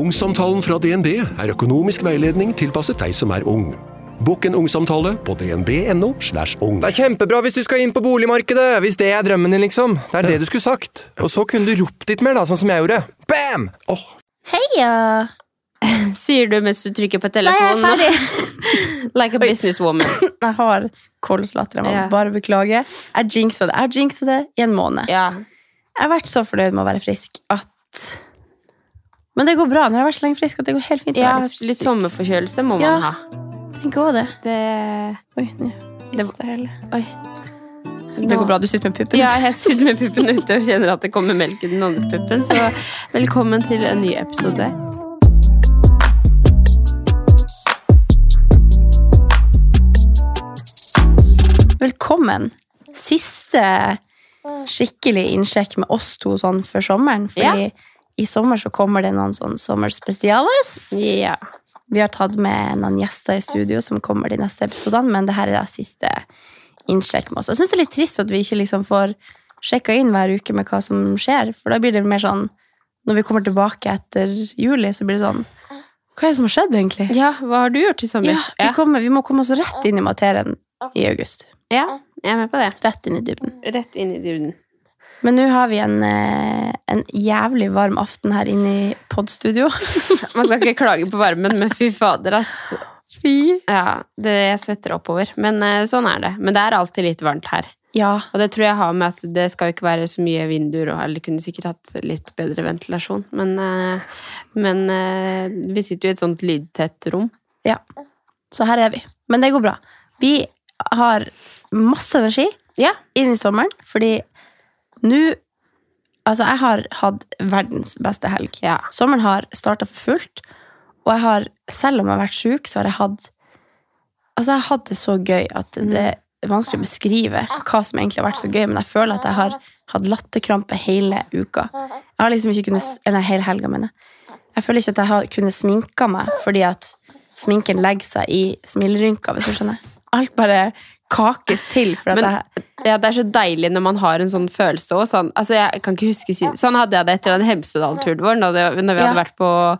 Ungsamtalen fra DNB er økonomisk veiledning tilpasset deg som er ung. Bokk en ungsamtale på dnb.no. slash ung. Det er kjempebra hvis du skal inn på boligmarkedet, hvis det er drømmen din, liksom. Det er det du skulle sagt. Og så kunne du ropt litt mer, da, sånn som jeg gjorde. Bam! Heia! Sier du mens du trykker på telefonen. Nei, jeg er ferdig. like a businesswoman. Jeg har kolslatter. Jeg må yeah. bare beklage. Jeg jinxa det. Jeg jinxa det i en måned. Ja. Jeg har vært så fornøyd med å være frisk at Men det går bra. Når jeg har vært så lenge frisk at det går helt fint. ja, litt litt sommerforkjølelse må man Ja. ha. Tenk også det. Det Oi, nå mistet jeg hele. Oi. Det går bra. Du sitter med puppen. Ja, jeg sitter med puppen ute og kjenner at det kommer melk i den andre puppen. Så velkommen til en ny episode. Velkommen. Siste skikkelig innsjekk med oss to sånn før sommeren. Fordi i sommer så kommer det noen sånn sommerspesiales. Ja. Vi har tatt med noen gjester i studio som kommer de neste episodene, men det her er da siste innsjekk med oss. Jeg syns det er litt trist at vi ikke liksom får sjekka inn hver uke med hva som skjer, for da blir det mer sånn Når vi kommer tilbake etter juli, så blir det sånn Hva er det som har skjedd, egentlig? ja, hva har du gjort i sommer? Ja, vi, kommer, vi må komme oss rett inn i materien i august. ja, jeg er med på det. Rett inn i dybden. Rett inn i dybden. Men nå har vi en, eh, en jævlig varm aften her inne i podstudio. Man skal ikke klage på varmen, men fy fader, ass. Fy. Ja, det jeg svetter oppover. Men eh, sånn er det. Men det er alltid litt varmt her. Ja. Og det tror jeg har med at det skal jo ikke være så mye vinduer, og alle kunne sikkert hatt litt bedre ventilasjon. Men, eh, men vi sitter jo i et sånt lydtett rom. ja. Så her er vi. Men det går bra. Vi har masse energi Ja. inn i sommeren, fordi nå Altså, jeg har hatt verdens beste helg. Ja. Sommeren har starta for fullt, og jeg har, selv om jeg har vært sjuk, så har jeg hatt Altså, jeg har hatt det så gøy at det er vanskelig å beskrive hva som egentlig har vært så gøy, men jeg føler at jeg har hatt latterkrampe hele uka. Jeg har liksom ikke kunnet Eller hele helga, mener jeg. Jeg føler ikke at jeg har kunnet sminke meg fordi at sminken legger seg i smilerynka, hvis du skjønner. Alt bare kakes til for at Men- jeg Ja, det er så deilig når man har en sånn følelse òg. Sånn, altså jeg kan ikke huske siden. Sånn hadde jeg det etter den Hemsedal-turen vår, når, vi hadde Ja. vært på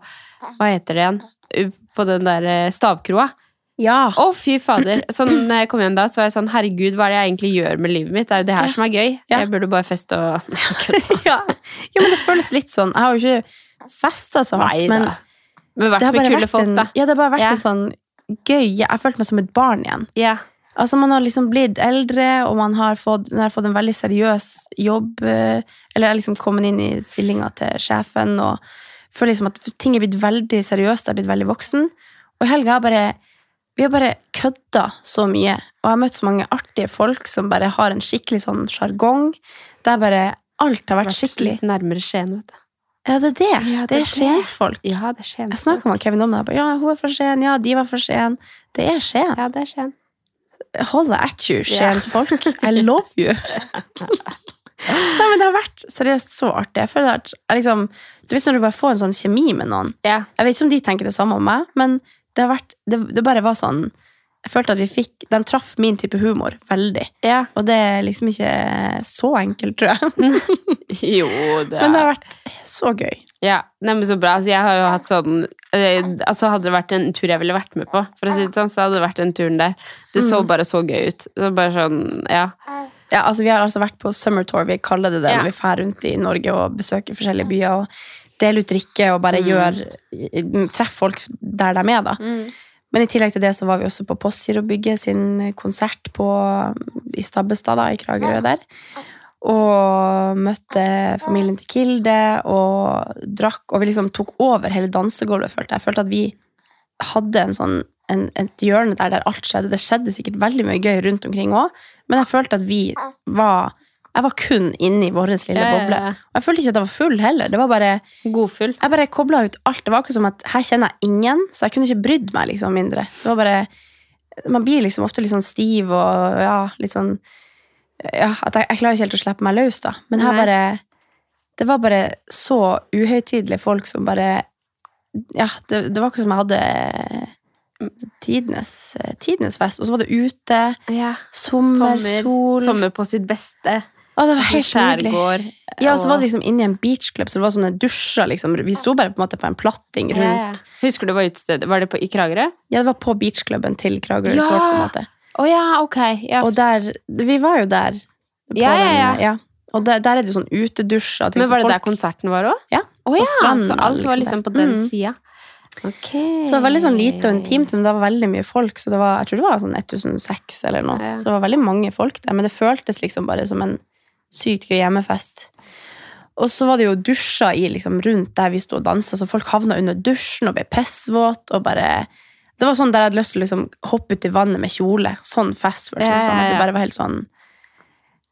Hva heter det igjen? På den der eh, stavkroa. Ja. Å, fy fader. Sånn, når jeg kom hjem da, så var jeg sånn Herregud, hva er det jeg egentlig gjør med livet mitt? Det er jo det her Ja. som er gøy. Jeg burde bare feste og ja. Jo, men det føles litt sånn. Jeg har jo ikke festa så hardt, Nei men da. Det har har med bare kule vært folk, en, da. ja, det har bare vært en sånn gøy Jeg følte meg som et barn igjen. Ja. Altså Man har liksom blitt eldre, og man har fått, man har fått en veldig seriøs jobb. eh, Eller har liksom kommet inn i stillinga til sjefen og føler liksom at ting er blitt veldig seriøst. Jeg er blitt veldig voksen. Og i helga har bare vi har bare kødda så mye. Og jeg har møtt så mange artige folk som bare har en skikkelig sånn sjargong. Der bare alt har vært Vært skikkelig. litt nærmere Skien, vet du. Ja, det er det. Ja, det, det er Skiens folk. Ja, det er Skien. Jeg snakka med Kevin om det. Jeg bare, Ja, hun er fra Skien. Ja, de var fra Skien. Det er Skien. Ja, det er Skien. Holla at you, Ja. folk I love you. Nei, men det har vært seriøst så artig. Jeg føler at jeg liksom, Du vet når du bare får en sånn kjemi med noen. yeah. Jeg vet ikke om de tenker det samme om meg, men det, har vært, det, det bare var sånn Jeg følte at vi fikk De traff min type humor veldig. Yeah. Og det er liksom ikke så enkelt, tror jeg. Jo, det er Men det har vært så gøy. Ja, neimen så bra. Altså, jeg har jo hatt sånn eh, Altså Hadde det vært en tur jeg ville vært med på, for å si det sånn, så hadde det vært den turen der. Det så Mm. bare så gøy ut. Så bare sånn, ja. Ja, altså Vi har altså vært på summer tour, vi kaller det det Ja. når vi drar rundt i Norge og besøker forskjellige byer og deler ut drikke og bare Mm. gjør Treffer folk der de er, da. Men i tillegg til det så var vi også på Postgirobygget sin konsert på, i Stabbestad, da, i Kragerø der. Og møtte familien til Kilde og drakk, og vi liksom tok over hele dansegulvet, følte jeg. Jeg følte at vi hadde en sånn en, et hjørne der, der alt skjedde. Det skjedde sikkert veldig mye gøy rundt omkring òg, men jeg følte at vi var Jeg var kun inne i vår lille boble. Og jeg følte ikke at jeg var full heller. Det var bare, Godfull. jeg bare kobla ut alt. Det var akkurat som at her kjenner jeg ingen, så jeg kunne ikke brydd meg liksom mindre. Det var bare Man blir liksom ofte litt sånn stiv og ja, litt sånn Ja, at jeg, jeg klarer ikke helt å slippe meg løs, da. Men her Nei. bare Det var bare så uhøytidelige folk som bare Ja, det, det var akkurat som jeg hadde tidenes, tidenes fest. Og så var det ute, Ja. sommer, Sommer, sol sommer på sitt beste. Å, det var helt nydelig. Ja, og så var det liksom inne i en beachclub, så det var sånne dusjer, liksom. Vi sto bare på en måte på en platting Ja, ja. rundt. Husker du hva utestedet Var det på, i Kragerø? Ja, det var på beachcluben til Kragerø Ja! Resort, på en måte. Å ja, ok. Ja. Og der, vi var jo der. på Ja, ja, ja. den- Og der, der er det sånn utedusjer. Men var det folk- der konserten var òg? Ja, Oh, ja, stranden så alt var liksom på den Mm. sida. Okay. Så det var veldig sånn lite og intimt, men det var veldig mye folk. Så det var, jeg tror det var sånn 1006 eller noe. Ja. Så det var veldig mange folk der. Men det føltes liksom bare som en sykt gøy hjemmefest. Og så var det jo dusjer i, liksom, rundt der vi sto og dansa, så folk havna under dusjen og ble pissvåte og bare Det var sånn der jeg hadde lyst til å liksom hoppe ut i vannet med kjole. Sånn føltes det Ja, ja, sånn, det bare var helt sånn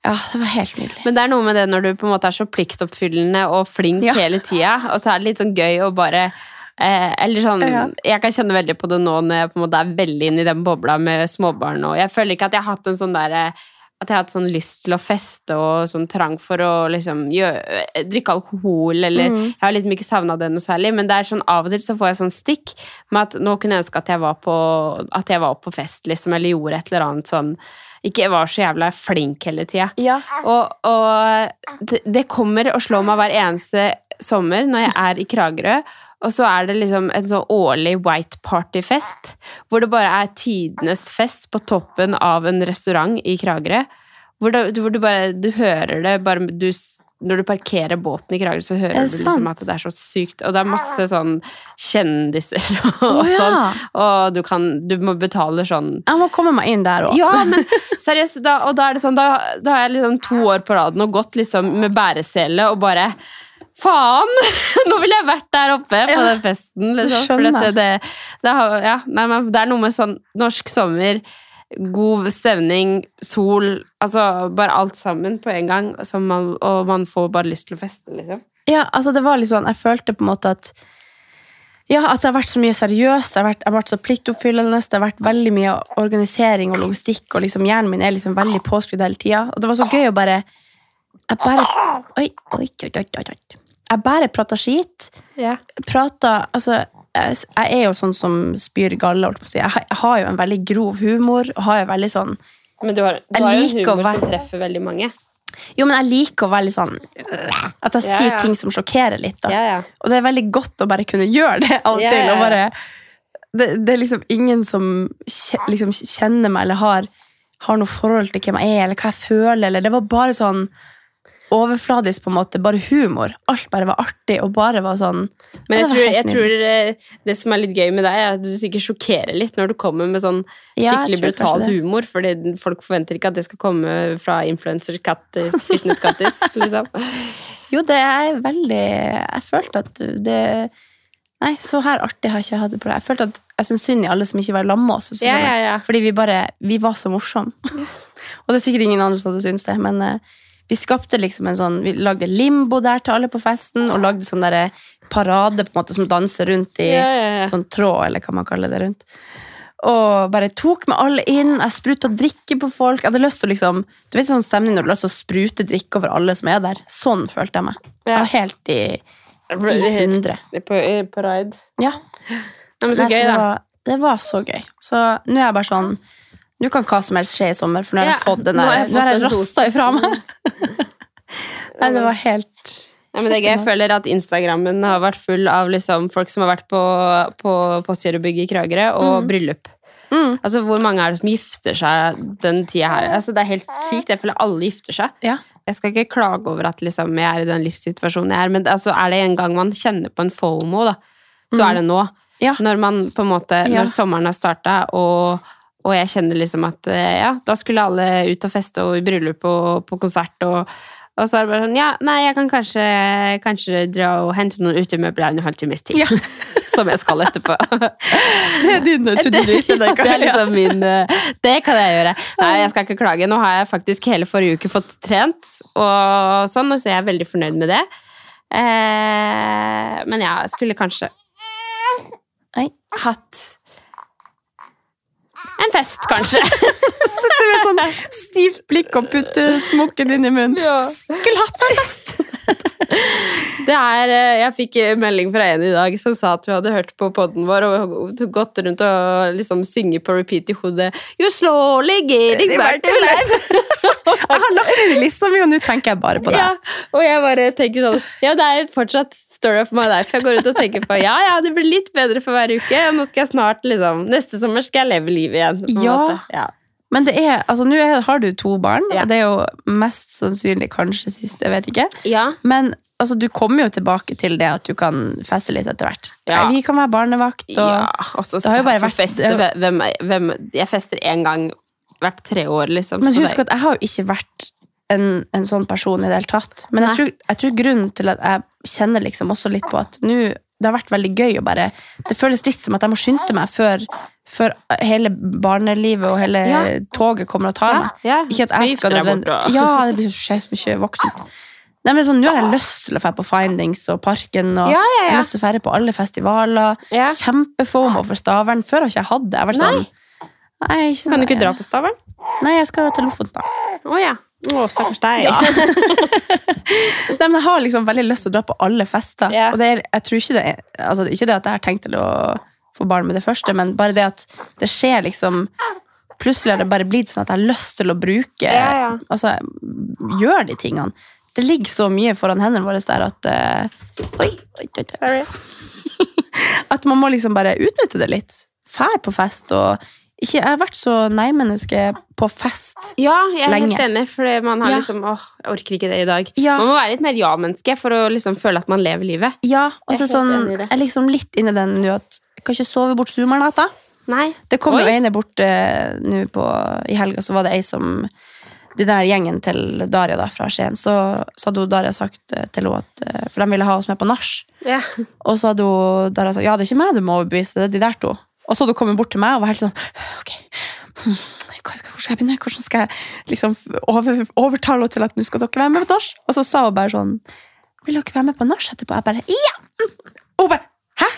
Ja, det var helt nydelig. Men det er noe med det når du på en måte er så pliktoppfyllende og flink Ja. hele tida, og så er det litt sånn gøy å bare eh, Eller sånn Ja. Jeg kan kjenne veldig på det nå når jeg på en måte er veldig inne i den bobla med småbarn, og jeg føler ikke at jeg har hatt en sånn derre at jeg har hatt sånn lyst til å feste og sånn trang for å liksom gjøre, drikke alkohol, eller Mm. Jeg har liksom ikke savna det noe særlig, men det er sånn av og til så får jeg sånn stikk med at nå kunne jeg ønske at jeg var på, at jeg var på fest, liksom, eller gjorde et eller annet sånn Ikke var så jævla flink hele tida. Ja. Og, og det, det kommer og slår meg hver eneste sommer når jeg er i Kragerø. Og så er det liksom en sånn årlig white party-fest, hvor det bare er tidenes fest på toppen av en restaurant i Kragerø. Hvor, det, hvor du bare Du hører det bare du, Når du parkerer båten i Kragerø, så hører Er du liksom at det er så sykt. Og det er masse sånn kjendiser og oh, ja. sånn. Og du kan Du må betale sånn Jeg må komme meg inn der òg. ja, men seriøst, da, og da er det sånn, da, da har jeg liksom to år på raden og gått liksom med bæresele og bare Faen! Nå ville jeg vært der oppe på Ja, den festen. Liksom. For dette, det, det, ja, nei, men det er noe med sånn norsk sommer, god stemning, sol Altså bare alt sammen på en gang, som man, og man får bare lyst til å feste, liksom. Ja, altså det var litt sånn, jeg følte på en måte at ja, at det har vært så mye seriøst, det har vært, jeg har vært så pliktoppfyllende, det har vært veldig mye organisering og logistikk, og liksom hjernen min er liksom veldig påskrudd hele tida. Og det var så gøy å bare Jeg bare Oi, oi, oi, oi, oi. Jeg bare prater skit. Yeah. Prater Altså, jeg, jeg er jo sånn som spyr galle, holdt på å si. Jeg, har- jeg har jo en veldig grov humor, og har jo veldig sånn Men du har, du har jo en humor som treffer veldig mange. Jo, men jeg liker å være litt sånn At jeg sier ja. ting som sjokkerer litt, da. Ja, ja. Og det er veldig godt å bare kunne gjøre det av og til. Og bare, det, det er liksom ingen som liksom kjenner meg eller har, har noe forhold til hvem jeg er, eller hva jeg føler. Eller det var bare sånn overfladisk, på en måte. Bare humor. Alt bare var artig, og bare var sånn Men jeg tror, jeg tror eh, det som er litt gøy med deg, er at du sikkert sjokkerer litt når du kommer med sånn skikkelig ja, brutal humor, fordi folk forventer ikke at det skal komme fra influencer-kattis, fitness-kattis, liksom. Jo, det er veldig Jeg følte at det Nei, så her artig har jeg ikke hatt det på det. Jeg følte at jeg syntes synd i alle som ikke var lamma oss. Ja, ja, ja. Fordi vi bare Vi var så morsomme. og det er sikkert ingen andre som hadde syntes det, men eh, vi skapte liksom en sånn Vi lagde limbo der til alle på festen, og lagde sånn derre parade på en måte som danser rundt i Ja, ja, ja. sånn tråd, eller hva man kaller det rundt. Og bare tok med alle inn. Jeg spruta drikke på folk. Jeg hadde lyst til å liksom Du vet sånn stemning når du har lyst til å sprute drikke over alle som er der. Sånn følte jeg meg. Jeg var helt i, i hundre. På, på ride. Ja. Det var så gøy, da. det var så gøy. Så nå er jeg bare sånn Nå kan hva som helst skje i sommer, for nå har jeg Ja, fått den der Nå har jeg jeg rasta ifra meg. Nei, det var helt Ja, men det er gøy. Jeg føler at Instagrammen har vært full av liksom folk som har vært på, på Postgirobygget i Kragerø, og bryllup. Mm. Altså, Hvor mange er det som gifter seg den tida her? Altså, det er helt sykt. Jeg føler alle gifter seg. Ja. Jeg skal ikke klage over at liksom, jeg er i den livssituasjonen jeg er, men altså, er det en gang man kjenner på en fomo, da, så er det nå. Mm. Ja. Når man på en måte, Ja. når sommeren har starta, og, og jeg kjenner liksom at eh, ja, da skulle alle ut og feste og i bryllup og på konsert og og så er det bare sånn Ja, nei, jeg kan kanskje, kanskje dra og hente noen utemøbler en halvtimes tid. Ja. som jeg skal etterpå. Det er dine to do list. det er liksom min eh, Det kan jeg gjøre. Nei, jeg skal ikke klage. Nå har jeg faktisk hele forrige uke fått trent, og sånn, og så er jeg veldig fornøyd med det. Eh, men ja, jeg skulle kanskje Nei. hatt en fest, kanskje. Sitter med sånn stivt blikk og putter smokken inn i munnen. Skulle hatt meg fest! Det er, eh, jeg fikk melding fra en i dag som sa at hun hadde hørt på podden vår og gått rundt og liksom synge på repeat i hodet You're slowly getting back to life. Jeg har lagt det i lista mi, og nå tenker jeg bare på det. Ja, og jeg bare tenker sånn Ja, det er fortsatt story of my life. Jeg går ut og tenker på ja, ja, det blir litt bedre for hver uke. Nå skal jeg snart liksom Neste sommer skal jeg leve livet igjen. Ja. ja. Men det er, altså nå har du to barn, Ja. og det er jo mest sannsynlig kanskje siste, jeg vet ikke. Ja. Men altså, du kommer jo tilbake til det at du kan feste litt etter hvert. Ja. Vi kan være barnevakt, og ja. altså, det har jo bare vært- feste hvem, hvem, Jeg fester én gang hvert tre år, liksom. Men husk at jeg har jo ikke vært en, en sånn person i det hele tatt. Men jeg tror, jeg tror grunnen til at jeg kjenner liksom også litt på at nå det har vært veldig gøy å bare Det føles litt som at jeg må skynde meg før, før hele barnelivet og hele Ja. toget kommer og tar meg. ja. Ikke at jeg skal nødvendig... Ja, det blir så mye voksent. Nei, men sånn, Nå har jeg lyst til å dra på Findings og Parken, og Ja, ja, jeg ja. har lyst til å dra på alle festivaler. Ja. Kjempefomo for Stavern. Før har ikke jeg hatt det. Jeg har vært sånn, Nei, ikke Kan du ikke sånn- dra på Stavern? Nei, jeg skal til Lofoten, da. Oh, ja. Å, stakkars deg. Ja. Nei, men jeg har liksom veldig lyst til å dra på alle fester. Yeah. Og det er, jeg tror ikke det er altså, Ikke det at jeg har tenkt til å få barn med det første, men bare det at det skjer liksom Plutselig har det bare blitt sånn at jeg har lyst til å bruke Ja, ja. Altså, gjøre de tingene. Det ligger så mye foran hendene våre der at uh, oi, oi, oi, oi. Sorry. At man må liksom bare utnytte det litt. Fær på fest og ikke, Jeg har vært så nei-menneske på fest. lenge. Ja, jeg er Lenge. helt enig, for man har Ja. liksom Åh, jeg orker ikke det i dag. Ja. Man må være litt mer ja-menneske for å liksom føle at man lever livet. Ja, og så helt sånn, jeg er liksom litt inni den nå at jeg kan ikke sove bort sumarnatta. Nei. Det kom jo Oi. ene bort eh, nå på i helga, så var det ei som De der gjengen til Daria da, fra Skien, så, så hadde hun Daria sagt eh, til henne at eh, For de ville ha oss med på nach. Yeah. Og så hadde hun Daria sagt ja, det er ikke meg du må overbevise, det er de der to. Og så hadde hun kommet bort til meg og var helt sånn ok, hmm, hvor skal jeg begynne? Hvordan skal jeg liksom over, overtale henne til at nå skal dere være med på nach? Og så sa hun bare sånn Vil dere være med på nach etterpå? Jeg bare ja! Og hun bare hæ?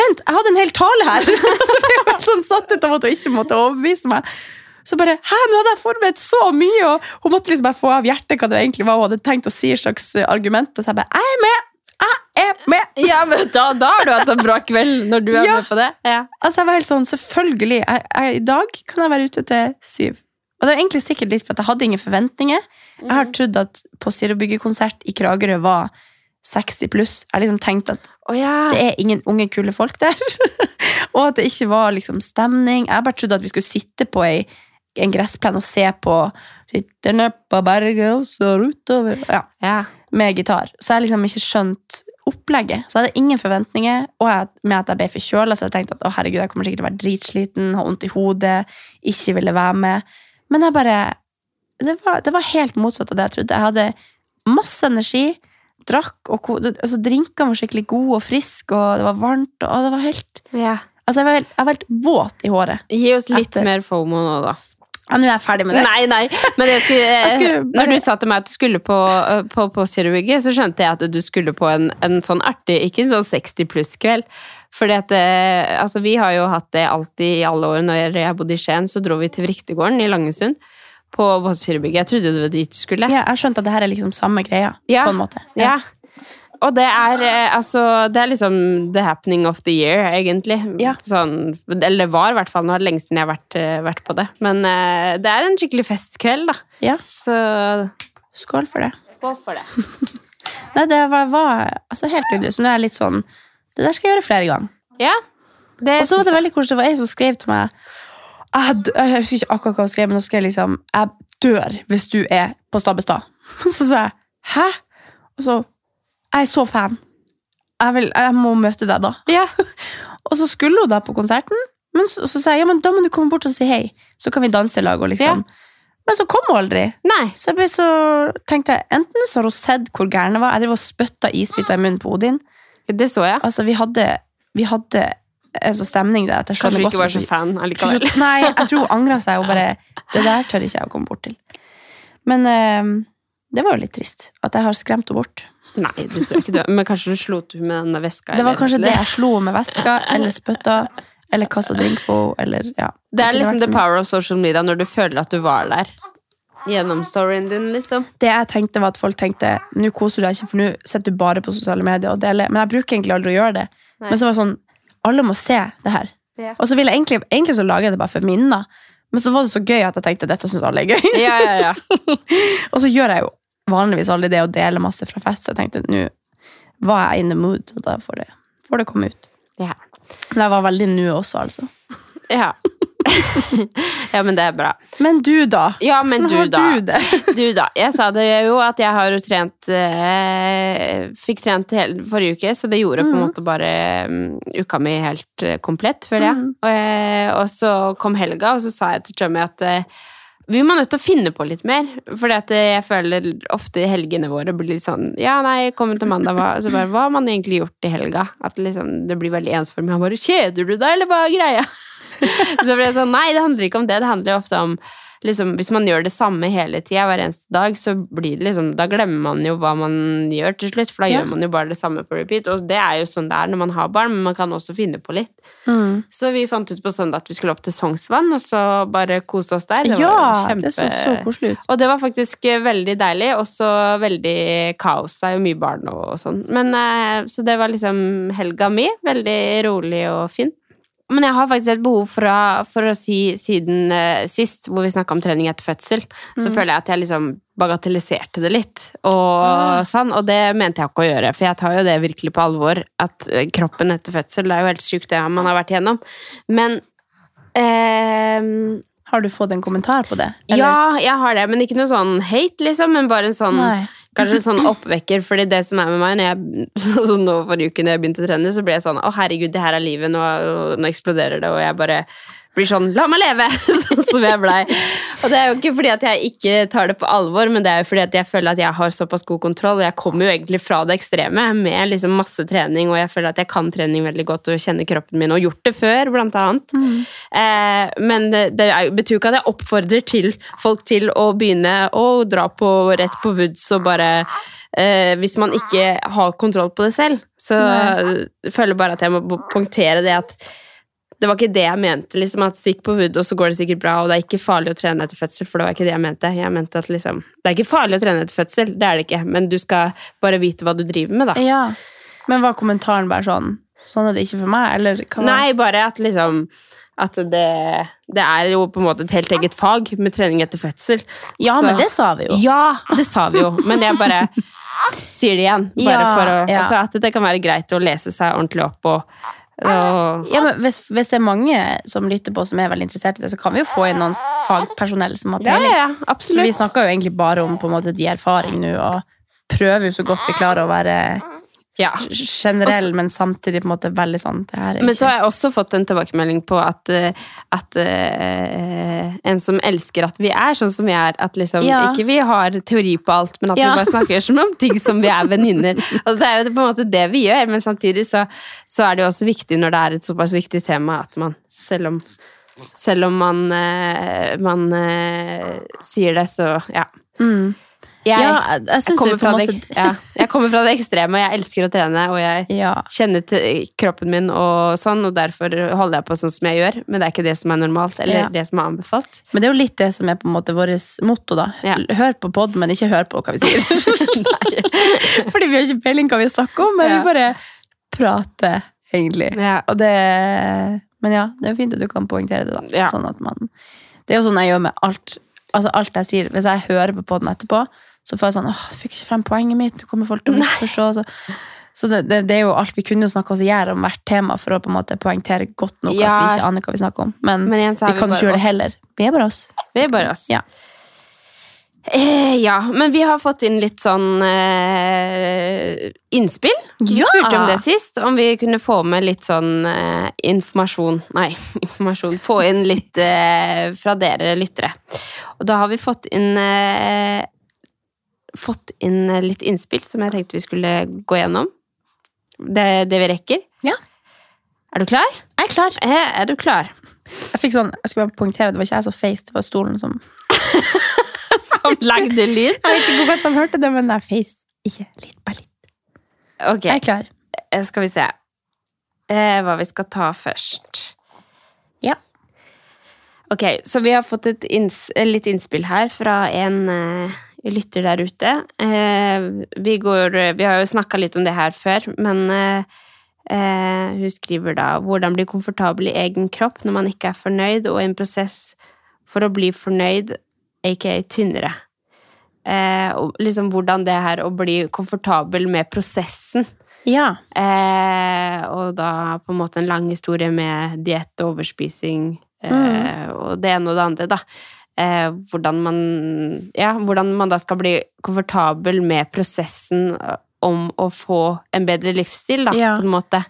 Vent, jeg hadde en hel tale her! så ble jeg sånn satt ut av at hun ikke måtte overbevise meg. Så bare, hæ, nå hadde jeg forberedt så mye, og hun måtte liksom bare få av hjertet hva det egentlig var hun hadde tenkt å si, slags argumenter. Så jeg bare, jeg er med! Jeg er med! Ja, men da, da har du hatt en bra kveld når du er Ja. med på det. Ja. Altså, jeg var helt sånn, selvfølgelig, jeg, jeg, i dag kan jeg være ute til syv. Og det er egentlig sikkert litt for at jeg hadde ingen forventninger. Jeg har trodd at på Zero-byggekonsert i Kragerø var 60 pluss. Jeg har liksom tenkt at oh, ja. det er ingen unge, kule folk der. og at det ikke var liksom stemning. Jeg bare trodde at vi skulle sitte på ei, en gressplen og se på Sitter ned på berget og står utover ja, ja. Med gitar. Så jeg har liksom ikke skjønt opplegget. Så jeg hadde ingen forventninger. Og jeg, med at jeg ble forkjøla, så jeg tenkte at å herregud, jeg kommer sikkert til å være dritsliten, ha vondt i hodet, ikke ville være med. Men jeg bare det var, det var helt motsatt av det jeg trodde. Jeg hadde masse energi, drakk, og altså, drinkene var skikkelig gode og friske, og det var varmt, og det var helt Yeah. Altså, jeg var helt, jeg var helt våt i håret. Gi oss litt Etter- mer FOMO nå, da. Ja, nå er jeg ferdig med det. Nei, nei. Men jeg skulle, Jeg skulle Når du sa til meg at du skulle på, øh, på, på Zero-bygget, så skjønte jeg at du skulle på en, en sånn artig, ikke en sånn 60 pluss-kveld. At eh, altså, Vi har jo hatt det alltid i alle år. Når jeg bodde i Skien, så dro vi til Vriktegården i Langesund. På, Zero-bygget. Jeg trodde det var dit du skulle. Ja, jeg skjønte at det her er liksom samme greia, Ja. på en måte. Ja. Ja. Og det er eh, altså Det er liksom the happening of the year, egentlig. Ja. Sånn, eller det var, i hvert fall. Nå er det lenge siden jeg har vært, eh, vært på det. Men uh, det er en skikkelig festkveld, da. Ja, Så skål for det. skål for det. Nei, det var, var altså, helt nydelig. Så nå er jeg litt sånn Det der skal jeg gjøre flere ganger. Ja. Det Og så var det veldig koselig. Det var ei som skrev til meg jeg, jeg husker ikke akkurat hva hun skrev, men hun skrev liksom Jeg dør hvis du er på Stabbestad. Så sa jeg hæ? Og så Jeg er så fan. Jeg, vil, jeg må møte deg da. ja. Og så skulle hun da på konserten, men så, så sa jeg ja, men da må du komme bort og si hei. Så kan vi danse i lag. Og liksom. Men så kom hun aldri. Nei. Så jeg så, tenkte jeg, enten så har hun sett hvor gæren jeg var. Jeg drev og spytta isbiter i munnen på Odin. Det så jeg. Altså, vi hadde vi hadde en sånn stemning der at jeg Kanskje du ikke var så fan allikevel. Nei, jeg tror hun angra seg og bare Det der tør ikke jeg å komme bort til. Men eh, det var jo litt trist at jeg har skremt henne bort. Nei, det tror jeg ikke du Men kanskje du slo til med den veska? Det var eller- kanskje det jeg slo med veska, eller spytta, eller kasta drink på eller ja. Det er liksom the power of social media når du føler at du var der. Gjennom storyen din, liksom. Det jeg tenkte var at folk tenkte Nå koser du deg ikke, for nå sitter du bare på sosiale medier og deler. Men jeg bruker egentlig aldri å gjøre det. Nei. Men så var det sånn Alle må se det her. Ja. Og så ville jeg egentlig, egentlig så lager jeg det bare for minner. Men så var det så gøy at jeg tenkte dette syns alle er gøy. Ja, ja, ja. og så gjør jeg jo vanligvis aldri det å dele masse fra fest. Så jeg tenkte nå var jeg in the mood, og da får det, får det komme ut. Ja. Men jeg var veldig nu også, altså. ja. ja, men det er bra. Men du, da? Ja, men Hvordan du, har da. du det? Du, da. Jeg sa det jo at jeg har trent eh, Fikk trent hele forrige uke, så det gjorde på en Mhm. måte bare um, uka mi helt eh, komplett, føler jeg. Mhm. Og, eh, og så kom helga, og så sa jeg til Chummy at eh, vi må nødt til å finne på litt mer. At eh, jeg føler ofte helgene våre blir litt sånn Ja, nei, kommer til mandag, hva, så bare, hva har man egentlig gjort i helga? At liksom, det blir veldig ensformig. Han bare Kjeder du deg, eller hva er greia? så blir jeg sånn Nei, det handler ikke om det. Det handler ofte om liksom, Hvis man gjør det samme hele tida hver eneste dag, så blir det liksom Da glemmer man jo hva man gjør til slutt, for da Ja. gjør man jo bare det samme på repeat. Og det er jo sånn det er når man har barn, men man kan også finne på litt. Mm. Så vi fant ut på søndag at vi skulle opp til Sognsvann, og så bare kose oss der. Det Ja, var kjempe... det så så koselig ut. Og det var faktisk eh, veldig deilig, også veldig kaos. Det er jo mye barn og, sånn. Men, eh, så det var liksom helga mi. Veldig rolig og fin. Men jeg har faktisk et behov for å, for å si siden uh, sist, hvor vi snakka om trening etter fødsel, så Mm. føler jeg at jeg liksom bagatelliserte det litt. Og, mm. sånn, og det mente jeg ikke å gjøre, for jeg tar jo det virkelig på alvor. At eh, kroppen etter fødsel det er jo helt sjukt, det man har vært igjennom. Men uh, Har du fått en kommentar på det? ja, jeg har det, men ikke noe sånn hate, liksom, men bare en sånn Nei. Kanskje en sånn oppvekker, fordi det som er med meg når jeg, sånn nå Forrige uke når jeg begynte å trene, så ble jeg sånn Å, herregud, det her er livet, nå, nå eksploderer det, og jeg bare blir sånn La meg leve! Sånn som jeg blei. Og det er jo ikke fordi at jeg ikke tar det på alvor, men det er jo fordi at jeg føler at jeg har såpass god kontroll, og jeg kommer jo egentlig fra det ekstreme med liksom masse trening, og jeg føler at jeg kan trening veldig godt og kjenner kroppen min, og gjort det før, blant annet. Eh, men det, det er, betyr jo ikke at jeg oppfordrer til folk til å begynne å dra på rett på woods og bare eh, Hvis man ikke har kontroll på det selv. Så jeg føler bare at jeg må punktere det at det var ikke det jeg mente. liksom at Stikk på hud og så går det sikkert bra. Og det er ikke farlig å trene etter fødsel, for det var ikke det jeg mente. Jeg mente at liksom, Det er ikke farlig å trene etter fødsel, det er det ikke. Men du skal bare vite hva du driver med, da. Ja. Men var kommentaren bare sånn Sånn er det ikke for meg? Eller hva Nei, bare at liksom At det, det er jo på en måte et helt eget fag med trening etter fødsel. Ja, Så- men det sa vi jo. Ja, det sa vi jo. Men jeg bare sier det igjen. Bare Ja, for å, ja. altså at det kan være greit å lese seg ordentlig opp og, og Ja, men hvis, hvis det er mange som lytter på som er veldig interessert i det, så kan vi jo få inn noen fagpersonell som har Ja, peiling. ja, ja, absolutt. Vi snakker jo egentlig bare om på en måte de erfaring nå, og prøver jo så godt vi klarer å være ja. generell, men samtidig på en måte veldig sånn Men så har jeg også fått en tilbakemelding på at, eh, at uh, en som elsker at vi er sånn som vi er, at liksom Ja. ikke vi har teori på alt, men at Ja. vi bare snakker som om ting som vi er venninner. Og det er jo på en måte det vi gjør, men samtidig så, så er det jo også viktig når det er et såpass viktig tema at man, selv om selv om man, eh, man sier det, så ja. Mm. Jeg, Ja, jeg, jeg kommer det, ja, jeg kommer fra det ekstreme, jeg elsker å trene, og jeg ja. kjenner til kroppen min og sånn, og derfor holder jeg på sånn som jeg gjør. Men det er ikke det som er normalt, eller det som er anbefalt. Men det er jo litt det som er på en måte vårt motto, da. Hør på pod, men ikke hør på hva vi sier. Fordi vi har ikke peiling hva vi snakker om, men vi bare prater, egentlig. Ja. Og det Men ja, det er jo fint at du kan poengtere det, da. Sånn at man Det er jo sånn jeg gjør med alt. Altså alt jeg sier. Hvis jeg hører på den etterpå, så får jeg sånn åh, fikk ikke frem poenget mitt, nå kommer folk til å misforstå. Så, så det, det, det er jo alt vi kunne snakke oss i hjel om hvert tema for å på en måte poengtere godt nok Ja. at vi ikke aner hva vi snakker om. Men, Men igjen vi vi kan ikke gjøre det heller. Vi er bare oss. Vi er bare oss. Ja. Eh, ja, men vi har fått inn litt sånn eh, innspill. Vi Ja! spurte om det sist, om vi kunne få med litt sånn eh, informasjon Nei, informasjon. Få inn litt eh, fra dere lyttere. Og da har vi fått inn eh, Fått inn eh, litt innspill som jeg tenkte vi skulle gå gjennom. Det, det vi rekker. Ja. Er du klar? Jeg er klar. Er, Er du klar? Jeg fikk sånn, jeg skulle bare poengtere, det var ikke jeg som feiste, det var stolen som Som lagde lyd? Jeg vet ikke hvor godt de hørte det, men jeg feis ikke litt, bare litt. Ok, Jeg er klar. eh, skal vi se. Eh, hva vi skal ta først. Ok, så vi har fått et inns eh, litt innspill her fra en uh, lytter der ute. Uh, vi, går, vi har jo snakka litt om det her før, men uh, hun skriver da hvordan bli komfortabel i egen kropp når man ikke er fornøyd, og en prosess for å bli fornøyd, aka tynnere. Eh, og liksom hvordan det her å bli komfortabel med prosessen. Ja. Eh, og da på en måte en lang historie med diett og overspising eh, og det ene og det andre, da. Eh, hvordan man Ja, hvordan man da skal bli komfortabel med prosessen eh, om å få en bedre livsstil, da, Ja. på en måte.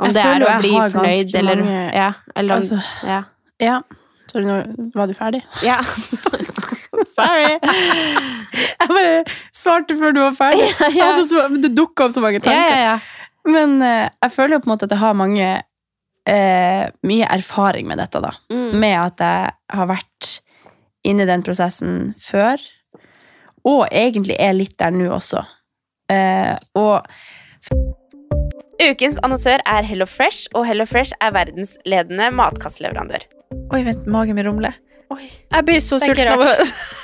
Om Jeg det er å bli fornøyd, eller mange- Ja. Eller om Altså, Ja. ja. Sorry, nå var du ferdig. ja. Sorry. Jeg bare svarte før du var ferdig. Ja, ja. så, det dukka opp så mange tanker. ja, ja. Men jeg føler jo på en måte at jeg har mange eh, mye erfaring med dette, da. Mm. Med at jeg har vært inne i den prosessen før. Og egentlig er litt der nå også. Eh, og Ukens annonsør er Hello Fresh, og Hello Fresh er verdensledende matkastleverandør. Oi, vent, magen min rumler. Jeg blir så sulten av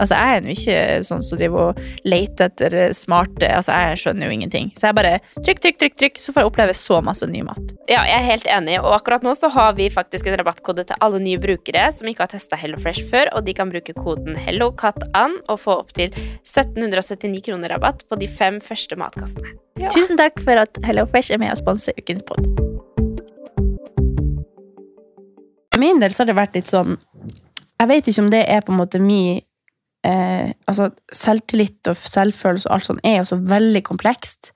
Altså, jeg er jo ikke sånn som driver og leter etter smarte Altså, jeg skjønner jo ingenting. Så jeg bare trykk, trykk, trykk, trykk, så får jeg oppleve så masse ny mat. Ja, jeg er helt enig, og akkurat nå så har vi faktisk en rabattkode til alle nye brukere som ikke har testa HelloFresh før, og de kan bruke koden HelloCatAn og få opptil 1779 kroner rabatt på de fem første matkassene. Tusen takk for at HelloFresh er med og sponser ukens pod. For min del så har det vært litt sånn Jeg vet ikke om det er på en måte min eh, Altså, selvtillit og selvfølelse og alt sånt er jo så veldig komplekst.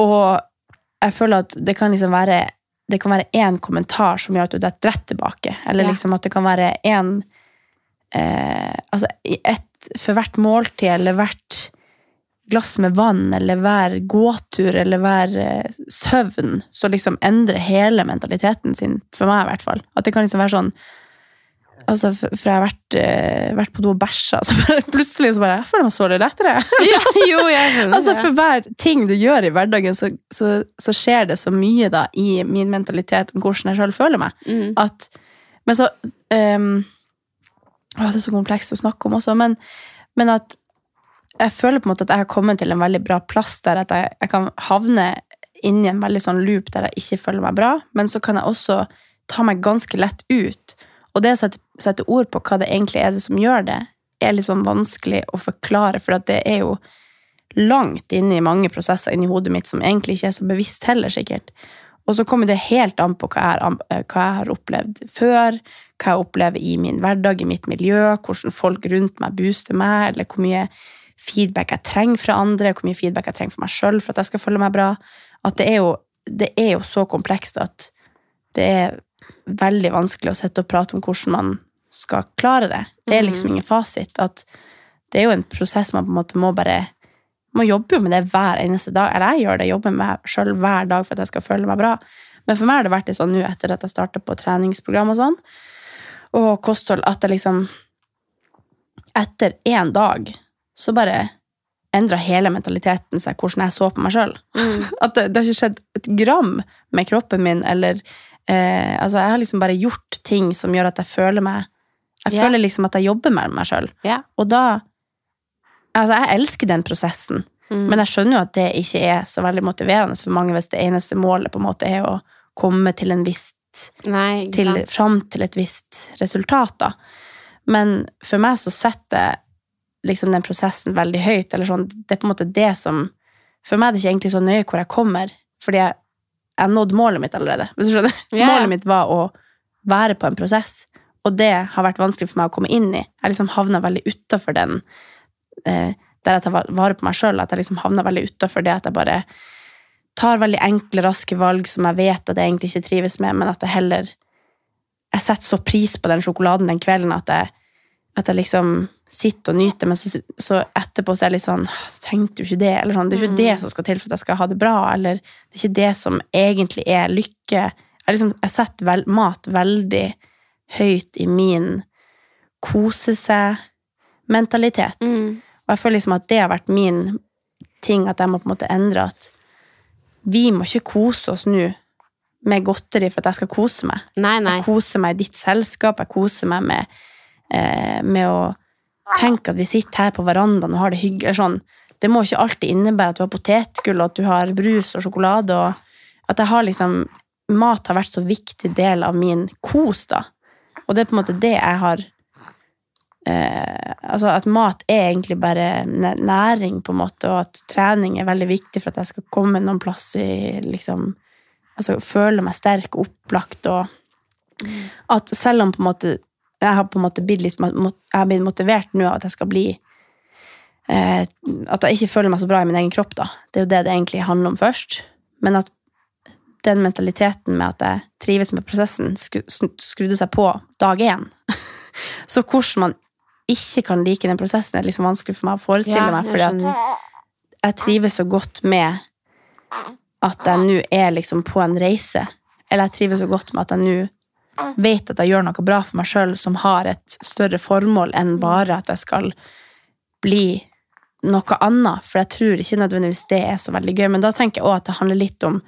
Og jeg føler at det kan liksom være det kan være én kommentar som gjør at du detter rett tilbake. Eller liksom at det kan være én eh, Altså et, for hvert måltid eller hvert glass med vann, eller hver gåtur, eller hver eh, søvn, så liksom endrer hele mentaliteten sin, for meg i hvert fall. At det kan liksom være sånn Altså, for jeg har vært, eh, vært på do og bæsja, så bare, plutselig så bare Jeg føler meg så litt lettere. jo, jeg Altså, for hver ting du gjør i hverdagen, så, så, så skjer det så mye da i min mentalitet om hvordan jeg sjøl føler meg. Mm. At, men så um, å, Det er så komplekst å snakke om også, men, men at jeg føler på en måte at jeg har kommet til en veldig bra plass der at jeg, jeg kan havne inni en veldig sånn loop der jeg ikke føler meg bra, men så kan jeg også ta meg ganske lett ut. Og det å sette, ord på hva det egentlig er det som gjør det, er litt sånn vanskelig å forklare, for det er jo langt inne i mange prosesser inni hodet mitt som egentlig ikke er så bevisst heller, sikkert. Og så kommer det helt an på hva jeg, har, hva jeg har opplevd før, hva jeg opplever i min hverdag, i mitt miljø, hvordan folk rundt meg booster meg, eller hvor mye feedback jeg trenger fra andre, hvor mye feedback jeg trenger for meg sjøl for at jeg skal føle meg bra. At det er jo, det er jo så komplekst at det er veldig vanskelig å sitte og prate om hvordan man skal klare det. Det er liksom Mhm. ingen fasit. At det er jo en prosess man på en måte må bare Man jobber jo med det hver eneste dag. Eller jeg gjør det, jobber med meg sjøl hver dag for at jeg skal føle meg bra. Men for meg har det vært det sånn nå etter at jeg starta på treningsprogram og sånn, og kosthold, at jeg liksom Etter én dag så bare endra hele mentaliteten seg, hvordan jeg så på meg sjøl. At det, det har ikke skjedd et gram med kroppen min, eller eh, Altså, jeg har liksom bare gjort ting som gjør at jeg føler meg Jeg yeah. føler liksom at jeg jobber med meg sjøl. Yeah. Og da Altså, jeg elsker den prosessen, Mm. men jeg skjønner jo at det ikke er så veldig motiverende for mange hvis det eneste målet på en måte er å komme til en visst Nei, til, fram til et visst resultat, da. Men for meg så setter liksom den prosessen veldig høyt, eller sånn, det er på en måte det som For meg er det ikke egentlig så nøye hvor jeg kommer, fordi jeg jeg nådde nådd målet mitt allerede. Hvis du skjønner? Ja. Målet mitt var å være på en prosess, og det har vært vanskelig for meg å komme inn i. Jeg liksom havna veldig utafor den eh, der jeg tar vare på meg sjøl, at jeg liksom havna veldig utafor det at jeg bare tar veldig enkle, raske valg som jeg vet at jeg egentlig ikke trives med, men at jeg heller Jeg setter så pris på den sjokoladen den kvelden at jeg, at jeg liksom sitter og nyter, men så, så etterpå så er jeg litt sånn «Åh, Trengte jo ikke det? Eller sånn, det er ikke det som skal til for at jeg skal ha det bra, eller det er ikke det som egentlig er lykke. Jeg, liksom, jeg setter vel, mat veldig høyt i min kose seg-mentalitet. Mm. Og jeg føler liksom at det har vært min ting, at jeg må på en måte endre at vi må ikke kose oss nå med godteri for at jeg skal kose meg. Nei, nei. Jeg koser meg i ditt selskap, jeg koser meg med, eh, med å tenke at vi sitter her på verandaen og har det hyggelig. Sånn. Det må ikke alltid innebære at du har potetgull, og at du har brus og sjokolade. og At jeg har liksom Mat har vært så viktig del av min kos, da. Og det er på en måte det jeg har eh, Altså at mat er egentlig bare næring, på en måte, og at trening er veldig viktig for at jeg skal komme noen plass i liksom Altså føle meg sterk og opplagt, og at selv om på en måte jeg har på en måte blitt litt jeg har blitt motivert nå av at jeg skal bli eh, At jeg ikke føler meg så bra i min egen kropp, da. Det er jo det det egentlig handler om først. Men at den mentaliteten med at jeg trives med prosessen, skru- skrudde seg på dag én. så hvordan man ikke kan like den prosessen, er liksom vanskelig for meg å forestille Ja, meg, fordi at jeg trives så godt med at jeg nå er liksom på en reise. Eller jeg trives så godt med at jeg nå vet at jeg gjør noe bra for meg sjøl som har et større formål enn bare at jeg skal bli noe annet. For jeg tror ikke nødvendigvis det er så veldig gøy. Men da tenker jeg òg at det handler litt om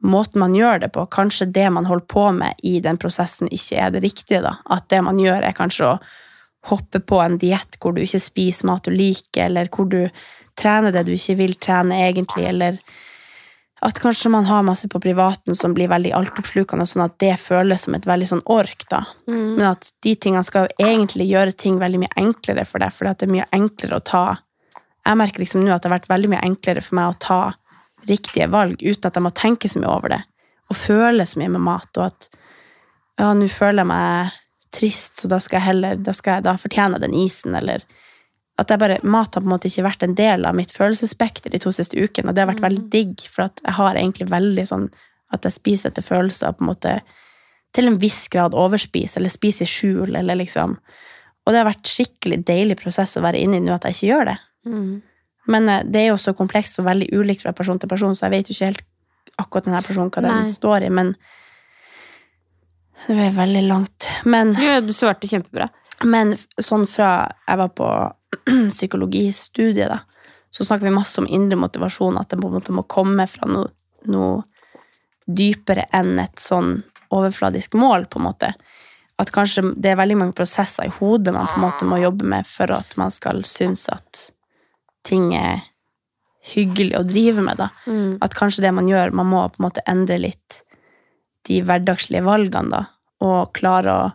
måten man gjør det på. Kanskje det man holder på med i den prosessen, ikke er det riktige. da. At det man gjør, er kanskje å hoppe på en diett hvor du ikke spiser mat du liker, eller hvor du trener det du ikke vil trene egentlig, eller at kanskje man har masse på privaten som blir veldig altoppslukende, sånn at det føles som et veldig sånn ork, da. Men at de tingene skal egentlig gjøre ting veldig mye enklere for deg, for det er mye enklere å ta Jeg merker liksom nå at det har vært veldig mye enklere for meg å ta riktige valg uten at jeg må tenke så mye over det, og føle så mye med mat, og at ja, nå føler jeg meg trist, så da skal jeg heller da, skal jeg, da fortjener jeg den isen, eller at bare, Mat har på en måte ikke vært en del av mitt følelsesspekter de to siste ukene, og det har vært veldig digg, for jeg har egentlig veldig sånn at jeg spiser etter følelser, på en måte til en viss grad overspiser, eller spiser i skjul, eller liksom Og det har vært skikkelig deilig prosess å være inne i nå at jeg ikke gjør det. Mm. Men eh, det er jo så komplekst og veldig ulikt fra person til person, så jeg vet jo ikke helt akkurat denne personen hva den Nei. står i, men Det var veldig langt. Men Ja, du svarte kjempebra. men sånn fra jeg var på psykologistudiet, da, så snakker vi masse om indre motivasjon, at den på en måte må komme fra noe, noe dypere enn et sånn overfladisk mål, på en måte. At kanskje det er veldig mange prosesser i hodet man på en måte må jobbe med for at man skal synes at ting er hyggelig å drive med, da. Mm. At kanskje det man gjør, man må på en måte endre litt de hverdagslige valgene, da, og klare å,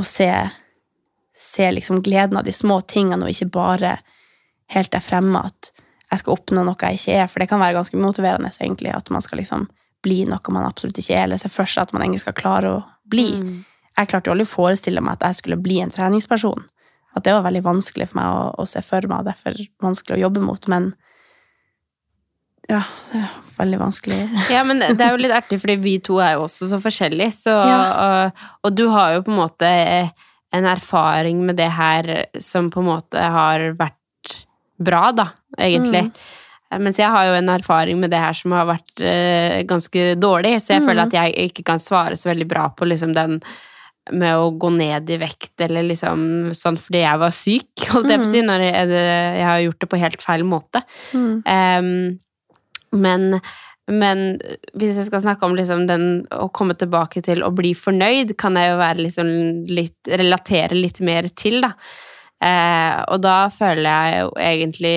å se, se liksom gleden av de små tingene, og ikke bare helt der fremme at jeg skal oppnå noe jeg ikke er, for det kan være ganske motiverende, egentlig, at man skal liksom bli noe man absolutt ikke er, eller se for seg at man egentlig skal klare å bli. Mm. Jeg klarte jo aldri å forestille meg at jeg skulle bli en treningsperson. At det var veldig vanskelig for meg å, å se for meg, og derfor vanskelig å jobbe mot, men ja, det er veldig vanskelig. Ja, men det er jo litt artig, fordi vi to er jo også så forskjellige. Så, Ja. og, og du har jo på en måte eh, en erfaring med det her som på en måte har vært bra, da, egentlig. Mm. Mens jeg har jo en erfaring med det her som har vært eh, ganske dårlig, så jeg Mm. føler at jeg ikke kan svare så veldig bra på liksom den med å gå ned i vekt, eller liksom sånn fordi jeg var syk, holdt jeg på å si, når jeg, jeg har gjort det på helt feil måte. Mm. Um, men, men hvis jeg skal snakke om liksom den å komme tilbake til å bli fornøyd, kan jeg jo liksom litt Relatere litt mer til, da. Eh, og da føler jeg jo egentlig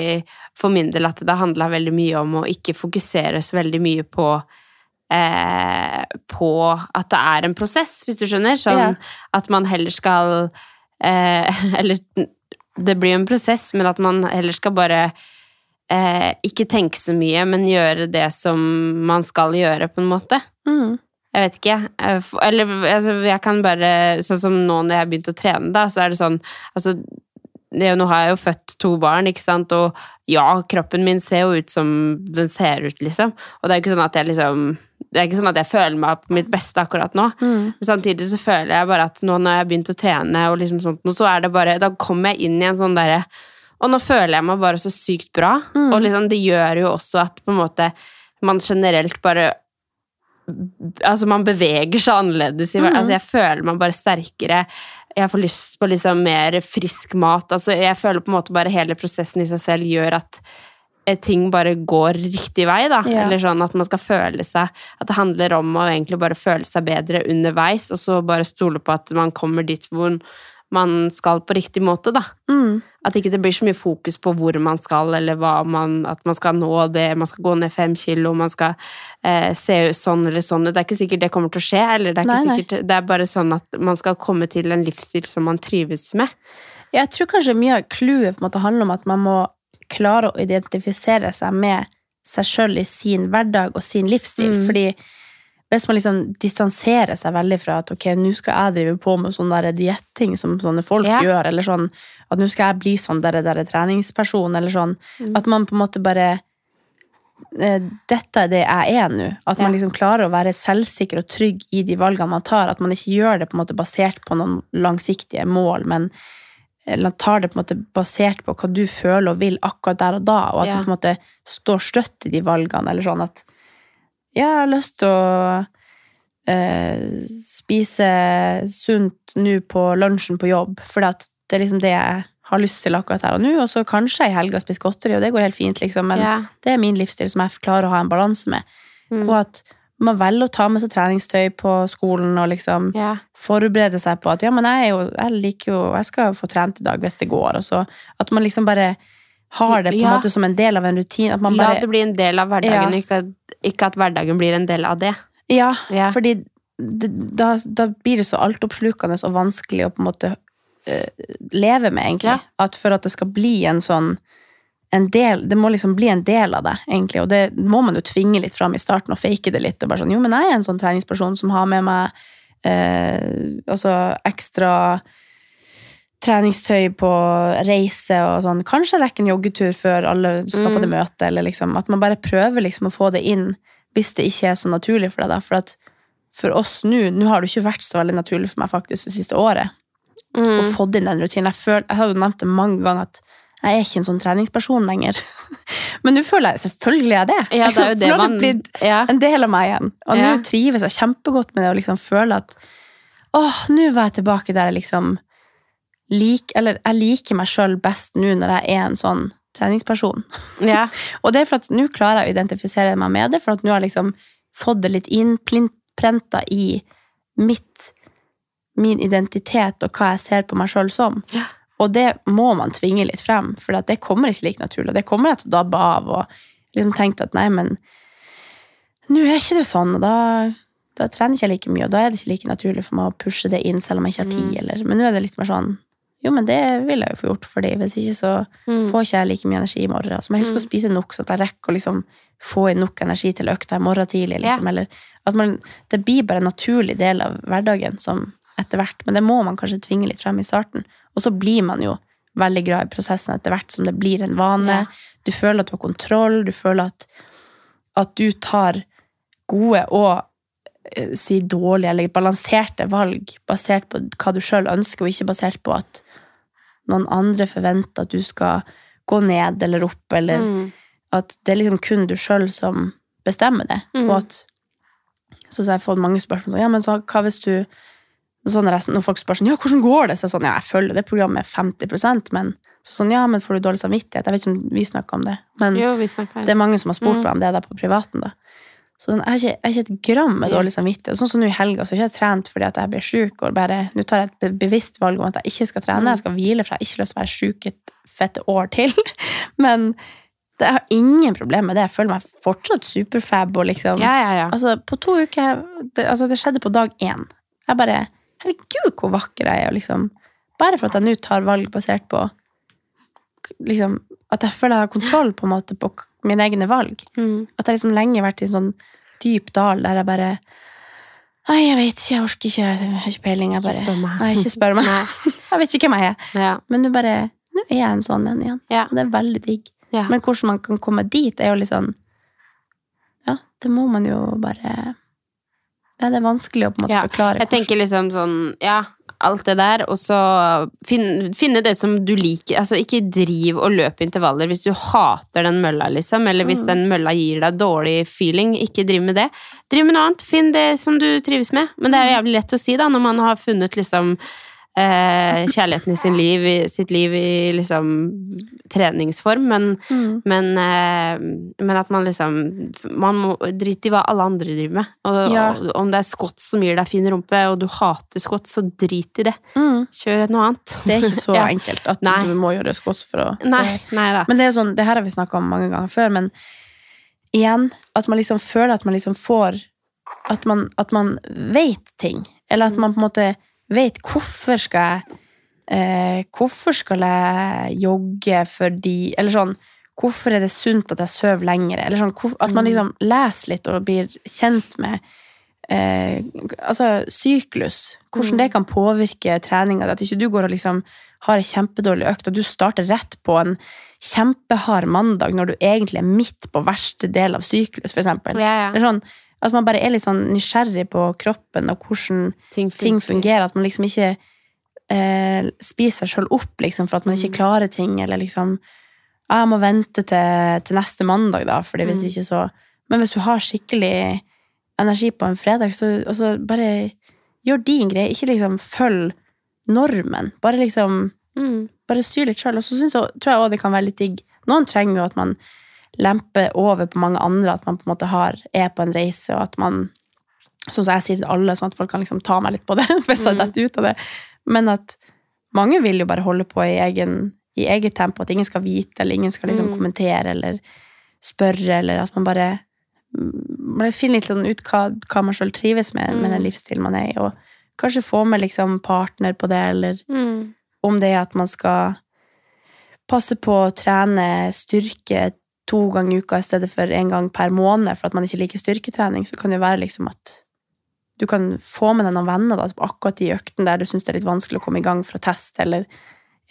for min del at det handla veldig mye om å ikke fokusere så veldig mye på eh, på at det er en prosess, hvis du skjønner. Sånn Ja. at man heller skal eh, Eller det blir jo en prosess, men at man heller skal bare eh, ikke tenke så mye, men gjøre det som man skal gjøre, på en måte. Mm. Jeg vet ikke. Eh, Eller altså, jeg kan bare Sånn som nå når jeg har begynt å trene, da, så er det sånn Altså, det, nå har jeg jo født to barn, ikke sant, og ja, kroppen min ser jo ut som den ser ut, liksom. Og det er jo ikke sånn at jeg liksom Det er ikke sånn at jeg føler meg på mitt beste akkurat nå. Mm. Men samtidig så føler jeg bare at nå når jeg har begynt å trene, og liksom sånt, så er det bare Da kommer jeg inn i en sånn derre Og nå føler jeg meg bare så sykt bra. Og liksom det gjør jo også at måte man generelt bare Altså, man beveger seg annerledes. Mm. Altså, jeg føler meg bare sterkere. Jeg får lyst på liksom mer frisk mat. Altså, jeg føler på en måte bare hele prosessen i seg selv gjør at eh, ting bare går riktig vei, da. Ja. Eller sånn at man skal føle seg At det handler om å egentlig bare føle seg bedre underveis, og så bare stole på at man kommer dit hvor man skal på riktig måte, da. Mm. At ikke det blir så mye fokus på hvor man skal, eller man, at man skal nå det, man skal gå ned fem kilo, man skal eh, se sånn eller sånn. Det er ikke sikkert det kommer til å skje, eller det er, Nei, sikkert, det er bare sånn at man skal komme til en livsstil som man trives med. Jeg tror kanskje mye av clouet handler om at man må klare å identifisere seg med seg sjøl i sin hverdag og sin livsstil. Mm. Fordi hvis man liksom distanserer seg veldig fra at ok, nå skal jeg drive på med sånn der dietting som sånne folk Ja. gjør, eller sånn at nå skal jeg bli sånn der, der treningsperson, eller sånn Mm. At man på en måte bare eh, Dette er det jeg er nå. At man liksom klarer å være selvsikker og trygg i de valgene man tar. At man ikke gjør det på en måte basert på noen langsiktige mål, men eller tar det på en måte basert på hva du føler og vil akkurat der og da, og at Ja. du på en måte står støtt i de valgene, eller sånn at jeg har lyst til å eh, spise sunt nå på lunsjen på jobb, for det er liksom det jeg har lyst til akkurat her og nå, og så kanskje i helga spise godteri, og det går helt fint, liksom, men Ja. det er min livsstil som jeg klarer å ha en balanse med. Mm. Og at man velger å ta med seg treningstøy på skolen og liksom Ja. forberede seg på at ja, men jeg, er jo, jeg liker jo Jeg skal få trent i dag hvis det går. Og så at man liksom bare har det på en Ja. måte som en del av en rutine. At man bare, La det bli en del av hverdagen, Ja. ikke, ikke at hverdagen blir en del av det. Ja, Ja. fordi da, da blir det så altoppslukende og vanskelig å på en måte uh, leve med, egentlig. Ja. At for at det skal bli en sånn en del, Det må liksom bli en del av det, egentlig. Og det må man jo tvinge litt fram i starten og fake det litt. og bare sånn, Jo, men jeg er en sånn treningsperson som har med meg uh, altså ekstra treningstøy på reise og sånn. Kanskje rekke en joggetur før alle skal på det Mm. møtet, eller liksom at man bare prøver liksom å få det inn hvis det ikke er så naturlig for deg. da, For at for oss nå Nå har det ikke vært så veldig naturlig for meg faktisk det siste året Mm. å få inn den rutinen. Jeg, føl, jeg har jo nevnt det mange ganger at jeg er ikke en sånn treningsperson lenger. Men nå føler jeg selvfølgelig er det. Ja, det er jo det nå har det blitt ja. en del av meg igjen. Og Ja. nå trives jeg kjempegodt med det og liksom føler at åh, nå var jeg tilbake der jeg liksom lik, Eller jeg liker meg sjøl best nå når jeg er en sånn treningsperson. ja. Og det er for at nå klarer jeg å identifisere meg med det, for at nå har jeg liksom fått det litt innprenta i mitt, min identitet og hva jeg ser på meg sjøl som. Ja. Og det må man tvinge litt frem, for det kommer ikke like naturlig. Og det kommer jeg til å dabbe av og liksom tenke at nei, men nå er ikke det sånn, og da, da trener ikke like mye, og da er det ikke like naturlig for meg å pushe det inn selv om jeg ikke har tid, Mm. eller Men nå er det litt mer sånn jo, men det vil jeg jo få gjort, fordi hvis ikke så Mm. får ikke jeg like mye energi i morgen. Så må jeg huske å spise nok, så at jeg rekker å liksom få inn nok energi til økta i morgen tidlig. Liksom. Ja. Eller at man, det blir bare en naturlig del av hverdagen som etter hvert. Men det må man kanskje tvinge litt frem i starten. Og så blir man jo veldig glad i prosessen etter hvert som det blir en vane. Ja. Du føler at du har kontroll, du føler at, at du tar gode og eh, si dårlige eller balanserte valg basert på hva du sjøl ønsker, og ikke basert på at noen andre forventer at du skal gå ned eller opp, eller Mm. at det er liksom kun du sjøl som bestemmer det. Mm. Og at Så har jeg fått mange spørsmål ja, men så, hva hvis du sånn når, når folk spør sånn, ja, hvordan går det? Så er sånn, ja, jeg følger det programmet 50% men så sånn, ja, men får du dårlig samvittighet? Jeg vet ikke om vi snakker om det. Men Jo, snakker det er mange som har spurt meg om det der på privaten. da. Så jeg, har ikke, jeg har ikke et gram med dårlig samvittighet. Sånn som nå i helga, så har jeg ikke trent fordi jeg blir sjuk. Og bare, nå tar jeg et bevisst valg om at jeg ikke skal trene. Mm. Jeg skal hvile, for jeg har ikke lyst til å være sjuk et fette år til. Men det, jeg har ingen problem med det. Jeg føler meg fortsatt superfab. Og liksom, Ja, ja, ja. altså, på to uker det, altså, det skjedde på dag én. Jeg bare Herregud, hvor vakker jeg er. og Liksom, bare for at jeg nå tar valg basert på liksom, At jeg føler jeg har kontroll på en måte på mine egne valg. Mm. At jeg liksom lenge har vært i en sånn dyp dal der jeg bare Nei, jeg vet ikke, jeg orker ikke, jeg har ikke peiling. Jeg bare, Ikke spør meg. Nei, ikke spør meg. Jeg vet ikke hvem jeg er. Ja. Men nå bare Nå er jeg en sånn en igjen. Ja. Og det er veldig digg. Ja. Men hvordan man kan komme dit, er jo litt sånn Ja, det må man jo bare Ja, det er vanskelig å på en måte Ja, forklare. Jeg tenker liksom sånn, ja, alt det der, og så finne, finne det som du liker. Altså, ikke driv og løp intervaller hvis du hater den mølla, liksom, eller hvis den mølla gir deg dårlig feeling. Ikke driv med det. Driv med noe annet. Finn det som du trives med. Men det er jo jævlig lett å si, da, når man har funnet liksom eh, kjærligheten i sin liv, i, sitt liv i liksom treningsform, men, Mm. men, eh, men at man liksom Man må drite i hva alle andre driver med. Og, Ja. og om det er squats som gir deg fin rumpe, og du hater squats, så drit i det. Mm. Kjør noe annet. Det er ikke så Ja. enkelt at Nei. du må gjøre squats for å Nei, nei da. Men det er sånn, det her har vi snakka om mange ganger før, men igjen, at man liksom føler at man liksom får At man, at man vet ting. Eller at man på en måte vet hvorfor skal jeg eh, Hvorfor skal jeg jogge fordi Eller sånn Hvorfor er det sunt at jeg sover lenger? Eller sånn, hvor, at man liksom leser litt og blir kjent med eh, altså syklus. Hvordan det kan påvirke treninga. At ikke du går og liksom har en kjempedårlig økt, og du starter rett på en kjempehard mandag når du egentlig er midt på verste del av syklus, for eksempel. Ja, ja. Eller sånn, at man bare er litt sånn nysgjerrig på kroppen og hvordan Ting ting fungerer. At man liksom ikke eh, spiser seg sjøl opp liksom, for at man Mm. ikke klarer ting, eller liksom «Ah, Jeg må vente til, til neste mandag, da, fordi hvis Mm. ikke så Men hvis du har skikkelig energi på en fredag, så altså, bare gjør din greie. Ikke liksom følg normen. Bare liksom Mm. bare styr litt sjøl. Og så synes jeg, tror jeg òg det kan være litt digg. Noen trenger jo at man lemper over på mange andre, at man på en måte har, er på en reise, og at man Sånn som jeg sier til alle, sånn at folk kan liksom ta meg litt på det hvis jeg Mm. detter ut av det. Men at mange vil jo bare holde på i, egen, i eget tempo, at ingen skal vite, eller ingen skal liksom Mm. kommentere eller spørre, eller at man bare man finner litt sånn ut hva, hva man sjøl trives med, med den Mm. livsstilen man er i, og kanskje få med liksom partner på det, eller Mm. om det er at man skal passe på å trene styrke to ganger i uka i stedet for en gang per måned for at man ikke liker styrketrening, så kan det jo være liksom at du kan få med deg noen venner da, akkurat de øktene der du syns det er litt vanskelig å komme i gang for å teste, eller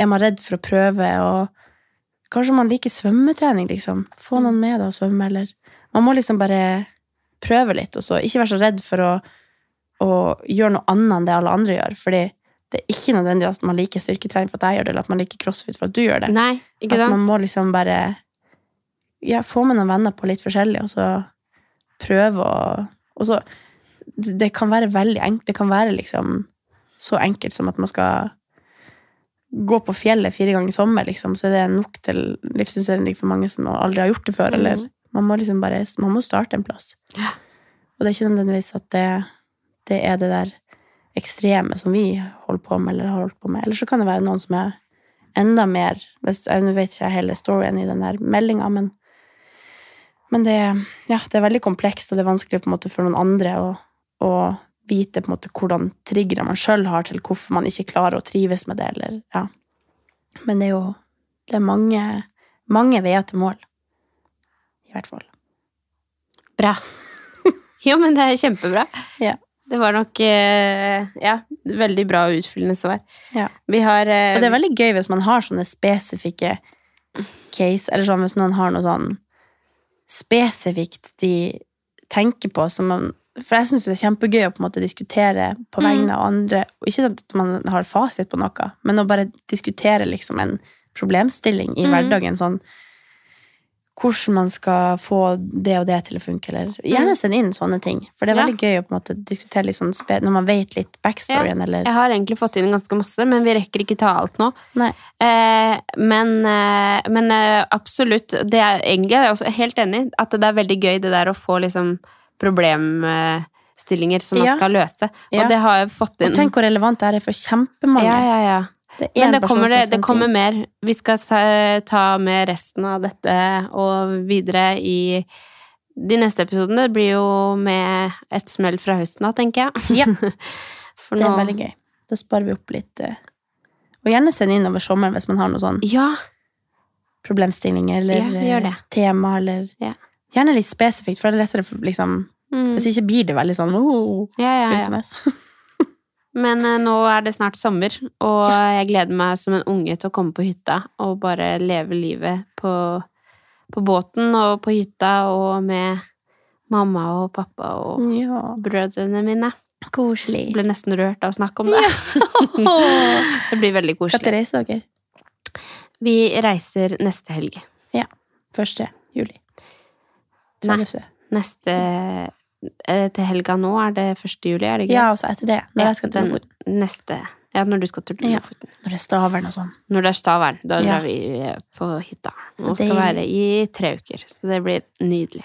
er man redd for å prøve, og kanskje man liker svømmetrening, liksom. Få noen med deg og svømme, eller Man må liksom bare prøve litt, og så ikke være så redd for å, å gjøre noe annet enn det alle andre gjør, fordi det er ikke nødvendig at man liker styrketrening for at jeg gjør det, eller at man liker crossfit for at du gjør det. Nei, ikke At man må liksom bare ja, få med noen venner på litt forskjellig, og så prøve å Og så Det kan være veldig enkelt. Det kan være liksom så enkelt som at man skal gå på fjellet fire ganger i sommer, liksom, så er det nok til livssynsendring for mange som aldri har gjort det før, eller Mhm. man må liksom bare Man må starte en plass. Ja. Og det er ikke nødvendigvis at det, det er det der ekstreme som vi holder på med, eller har holdt på med. Eller så kan det være noen som er enda mer hvis, jeg, vet ikke hele storyen i den der meldinga, men, men det, ja, det er veldig komplekst, og det er vanskelig på en måte for noen andre å, å vite på en måte hvordan triggere man sjøl har til hvorfor man ikke klarer å trives med det, eller ja. Men det er jo det er mange, mange veier til mål. I hvert fall. Bra. Jo, men det er kjempebra. Ja. Det var nok eh, ja, veldig bra og utfyllende svar. Ja. Vi har eh, Og det er veldig gøy hvis man har sånne spesifikke case, eller sånn hvis noen har noe sånn spesifikt de tenker på, som man For jeg syns det er kjempegøy å på en måte diskutere på Mm. vegne av andre. Og ikke sånn at man har fasit på noe, men å bare diskutere liksom en problemstilling i Mm. hverdagen. sånn hvordan man skal få det og det til å funke. Eller gjerne send inn sånne ting. For det er veldig Ja. gøy å måte diskutere litt sånn når man vet litt backstoryen, eller Jeg har egentlig fått inn ganske masse, men vi rekker ikke ta alt nå. Eh, men eh, men eh, absolutt. Det er egentlig jeg er også helt enig i at det er veldig gøy det der å få liksom problemstillinger som man Ja. skal løse. Og Ja. det har jeg fått inn. Og tenk hvor relevant det er for kjempemange. ja, ja, ja. Det Men det kommer, det, det kommer mer. Vi skal ta, med resten av dette og videre i de neste episodene. Det blir jo med et smell fra høsten av, tenker jeg. Ja. For Det er nå- veldig gøy. Da sparer vi opp litt. eh. Og gjerne send inn over sommeren hvis man har noen sånn Ja, problemstillinger eller Ja, eh, tema, eller Ja. Gjerne litt spesifikt, for det er lettere for liksom mm. Hvis ikke blir det veldig sånn oh, ja, ja, ja. Men eh, nå er det snart sommer, og jeg gleder meg som en unge til å komme på hytta og bare leve livet på, på båten og på hytta og med mamma og pappa og Ja, brødrene mine. koselig. Jeg ble nesten rørt av å snakke om det. det blir veldig koselig. Når reiser dere? Vi reiser neste helg. Første juli. Nei. Neste Til helga nå er det 1. juli, er det ikke? Ja, og så etter det. Når jeg skal til Lofoten. Neste Ja, når du skal til Ja. Når det er stavern og sånn. Når det er stavern, da Ja. drar vi eh, på hytta. Og skal være i tre uker. Så det blir nydelig.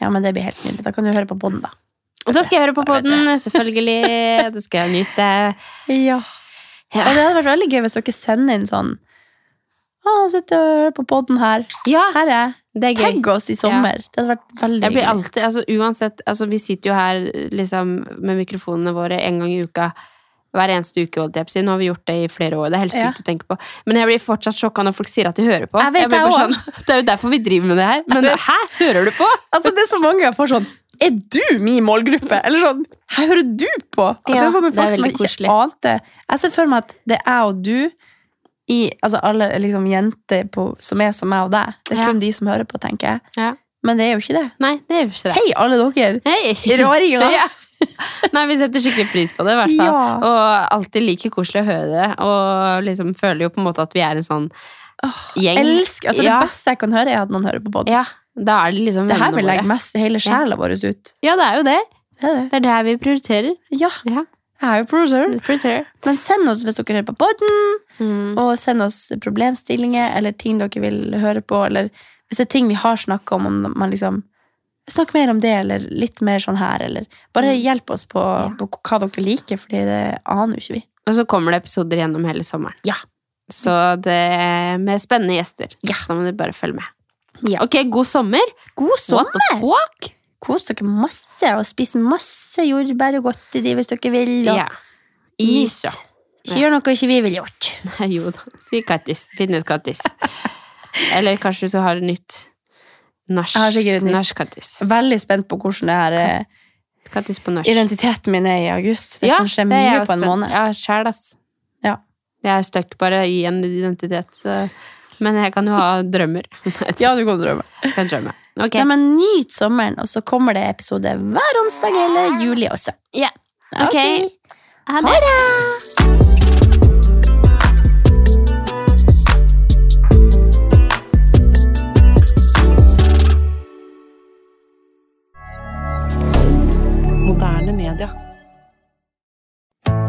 Ja, men det blir helt nydelig. Da kan du høre på bånden, da. Og da skal jeg høre på podden, selvfølgelig. Det skal jeg nyte. Ja. Ja. Og det hadde vært veldig gøy hvis dere sender inn sånn Å, sitter og hører på podden her. Ja, Her er jeg. det er. Tagg oss i sommer. Det hadde vært veldig Jeg blir alltid, altså uansett altså Vi sitter jo her liksom med mikrofonene våre en gang i uka. Hver eneste uke, holdt jeg på. Nå har vi gjort det i flere år. Det er helt Ja. sykt å tenke på. Men jeg blir fortsatt sjokka når folk sier at de hører på. Jeg vet jeg også. sånn, det er jo derfor vi driver med det her. Men hæ, hører du på? Altså, det er så mange jeg får sånn Er du min målgruppe? Eller sånn Her hører du på? Det Ja, er sånne det er folk som jeg ikke ante. Jeg ser for meg at det er jeg og du i Altså alle liksom jenter på, som er som meg og deg. Det er Ja. kun de som hører på, tenker jeg. Ja. Men det er jo ikke det. Nei, det gjør ikke det. Hei, alle dere! Hei! Raringer! Ja. Nei, vi setter skikkelig pris på det, i hvert fall. Og alltid like koselig å høre det. Og liksom føler jo på en måte at vi er en sånn gjeng. Elsk, altså. Det beste jeg kan høre, er at noen hører på podden. Ja, da er det liksom det her vil legge mest hele sjela vår ut. Ja, det er jo det. Det er det. Det er det vi prioriterer. Ja, Ja, jeg er jo producer. producer. Men send oss hvis dere hører på podden. Mm. Og send oss problemstillinger eller ting dere vil høre på. Eller hvis det er ting vi har snakka om, om man liksom Snakk mer om det, eller litt mer sånn her, eller Bare hjelp oss på, Mm. Ja. på hva dere liker, Fordi det aner jo ikke vi. Og så kommer det episoder gjennom hele sommeren. Ja. Så det er med spennende gjester. Ja. Da må du bare følge med. Ja. Ok, god sommer! God What the fuck? Kos dere masse, og spis masse jordbær og godteri hvis dere vil. Og Ja. Is, ja. Ikke gjør noe ikke vi vil gjort. Jo da. Si Kattis. Finn ut Kattis. Eller kanskje du skal har nytt. Nach-Kattis. Veldig spent på hvordan det her eh, Kattis på nach. identiteten min er i august. Det Ja, kan skje mye på en spent. måned. Ja, sjæl, ass. Ja. Jeg er stuck bare i en identitet. Men jeg kan jo ha drømmer. Ja, du kan drømme. Jeg kan drømme. Ok. Nei, men Nyt sommeren, og så kommer det episode hver onsdag hele juli også. Ja. Ok. Ha Ha det. Moderne media.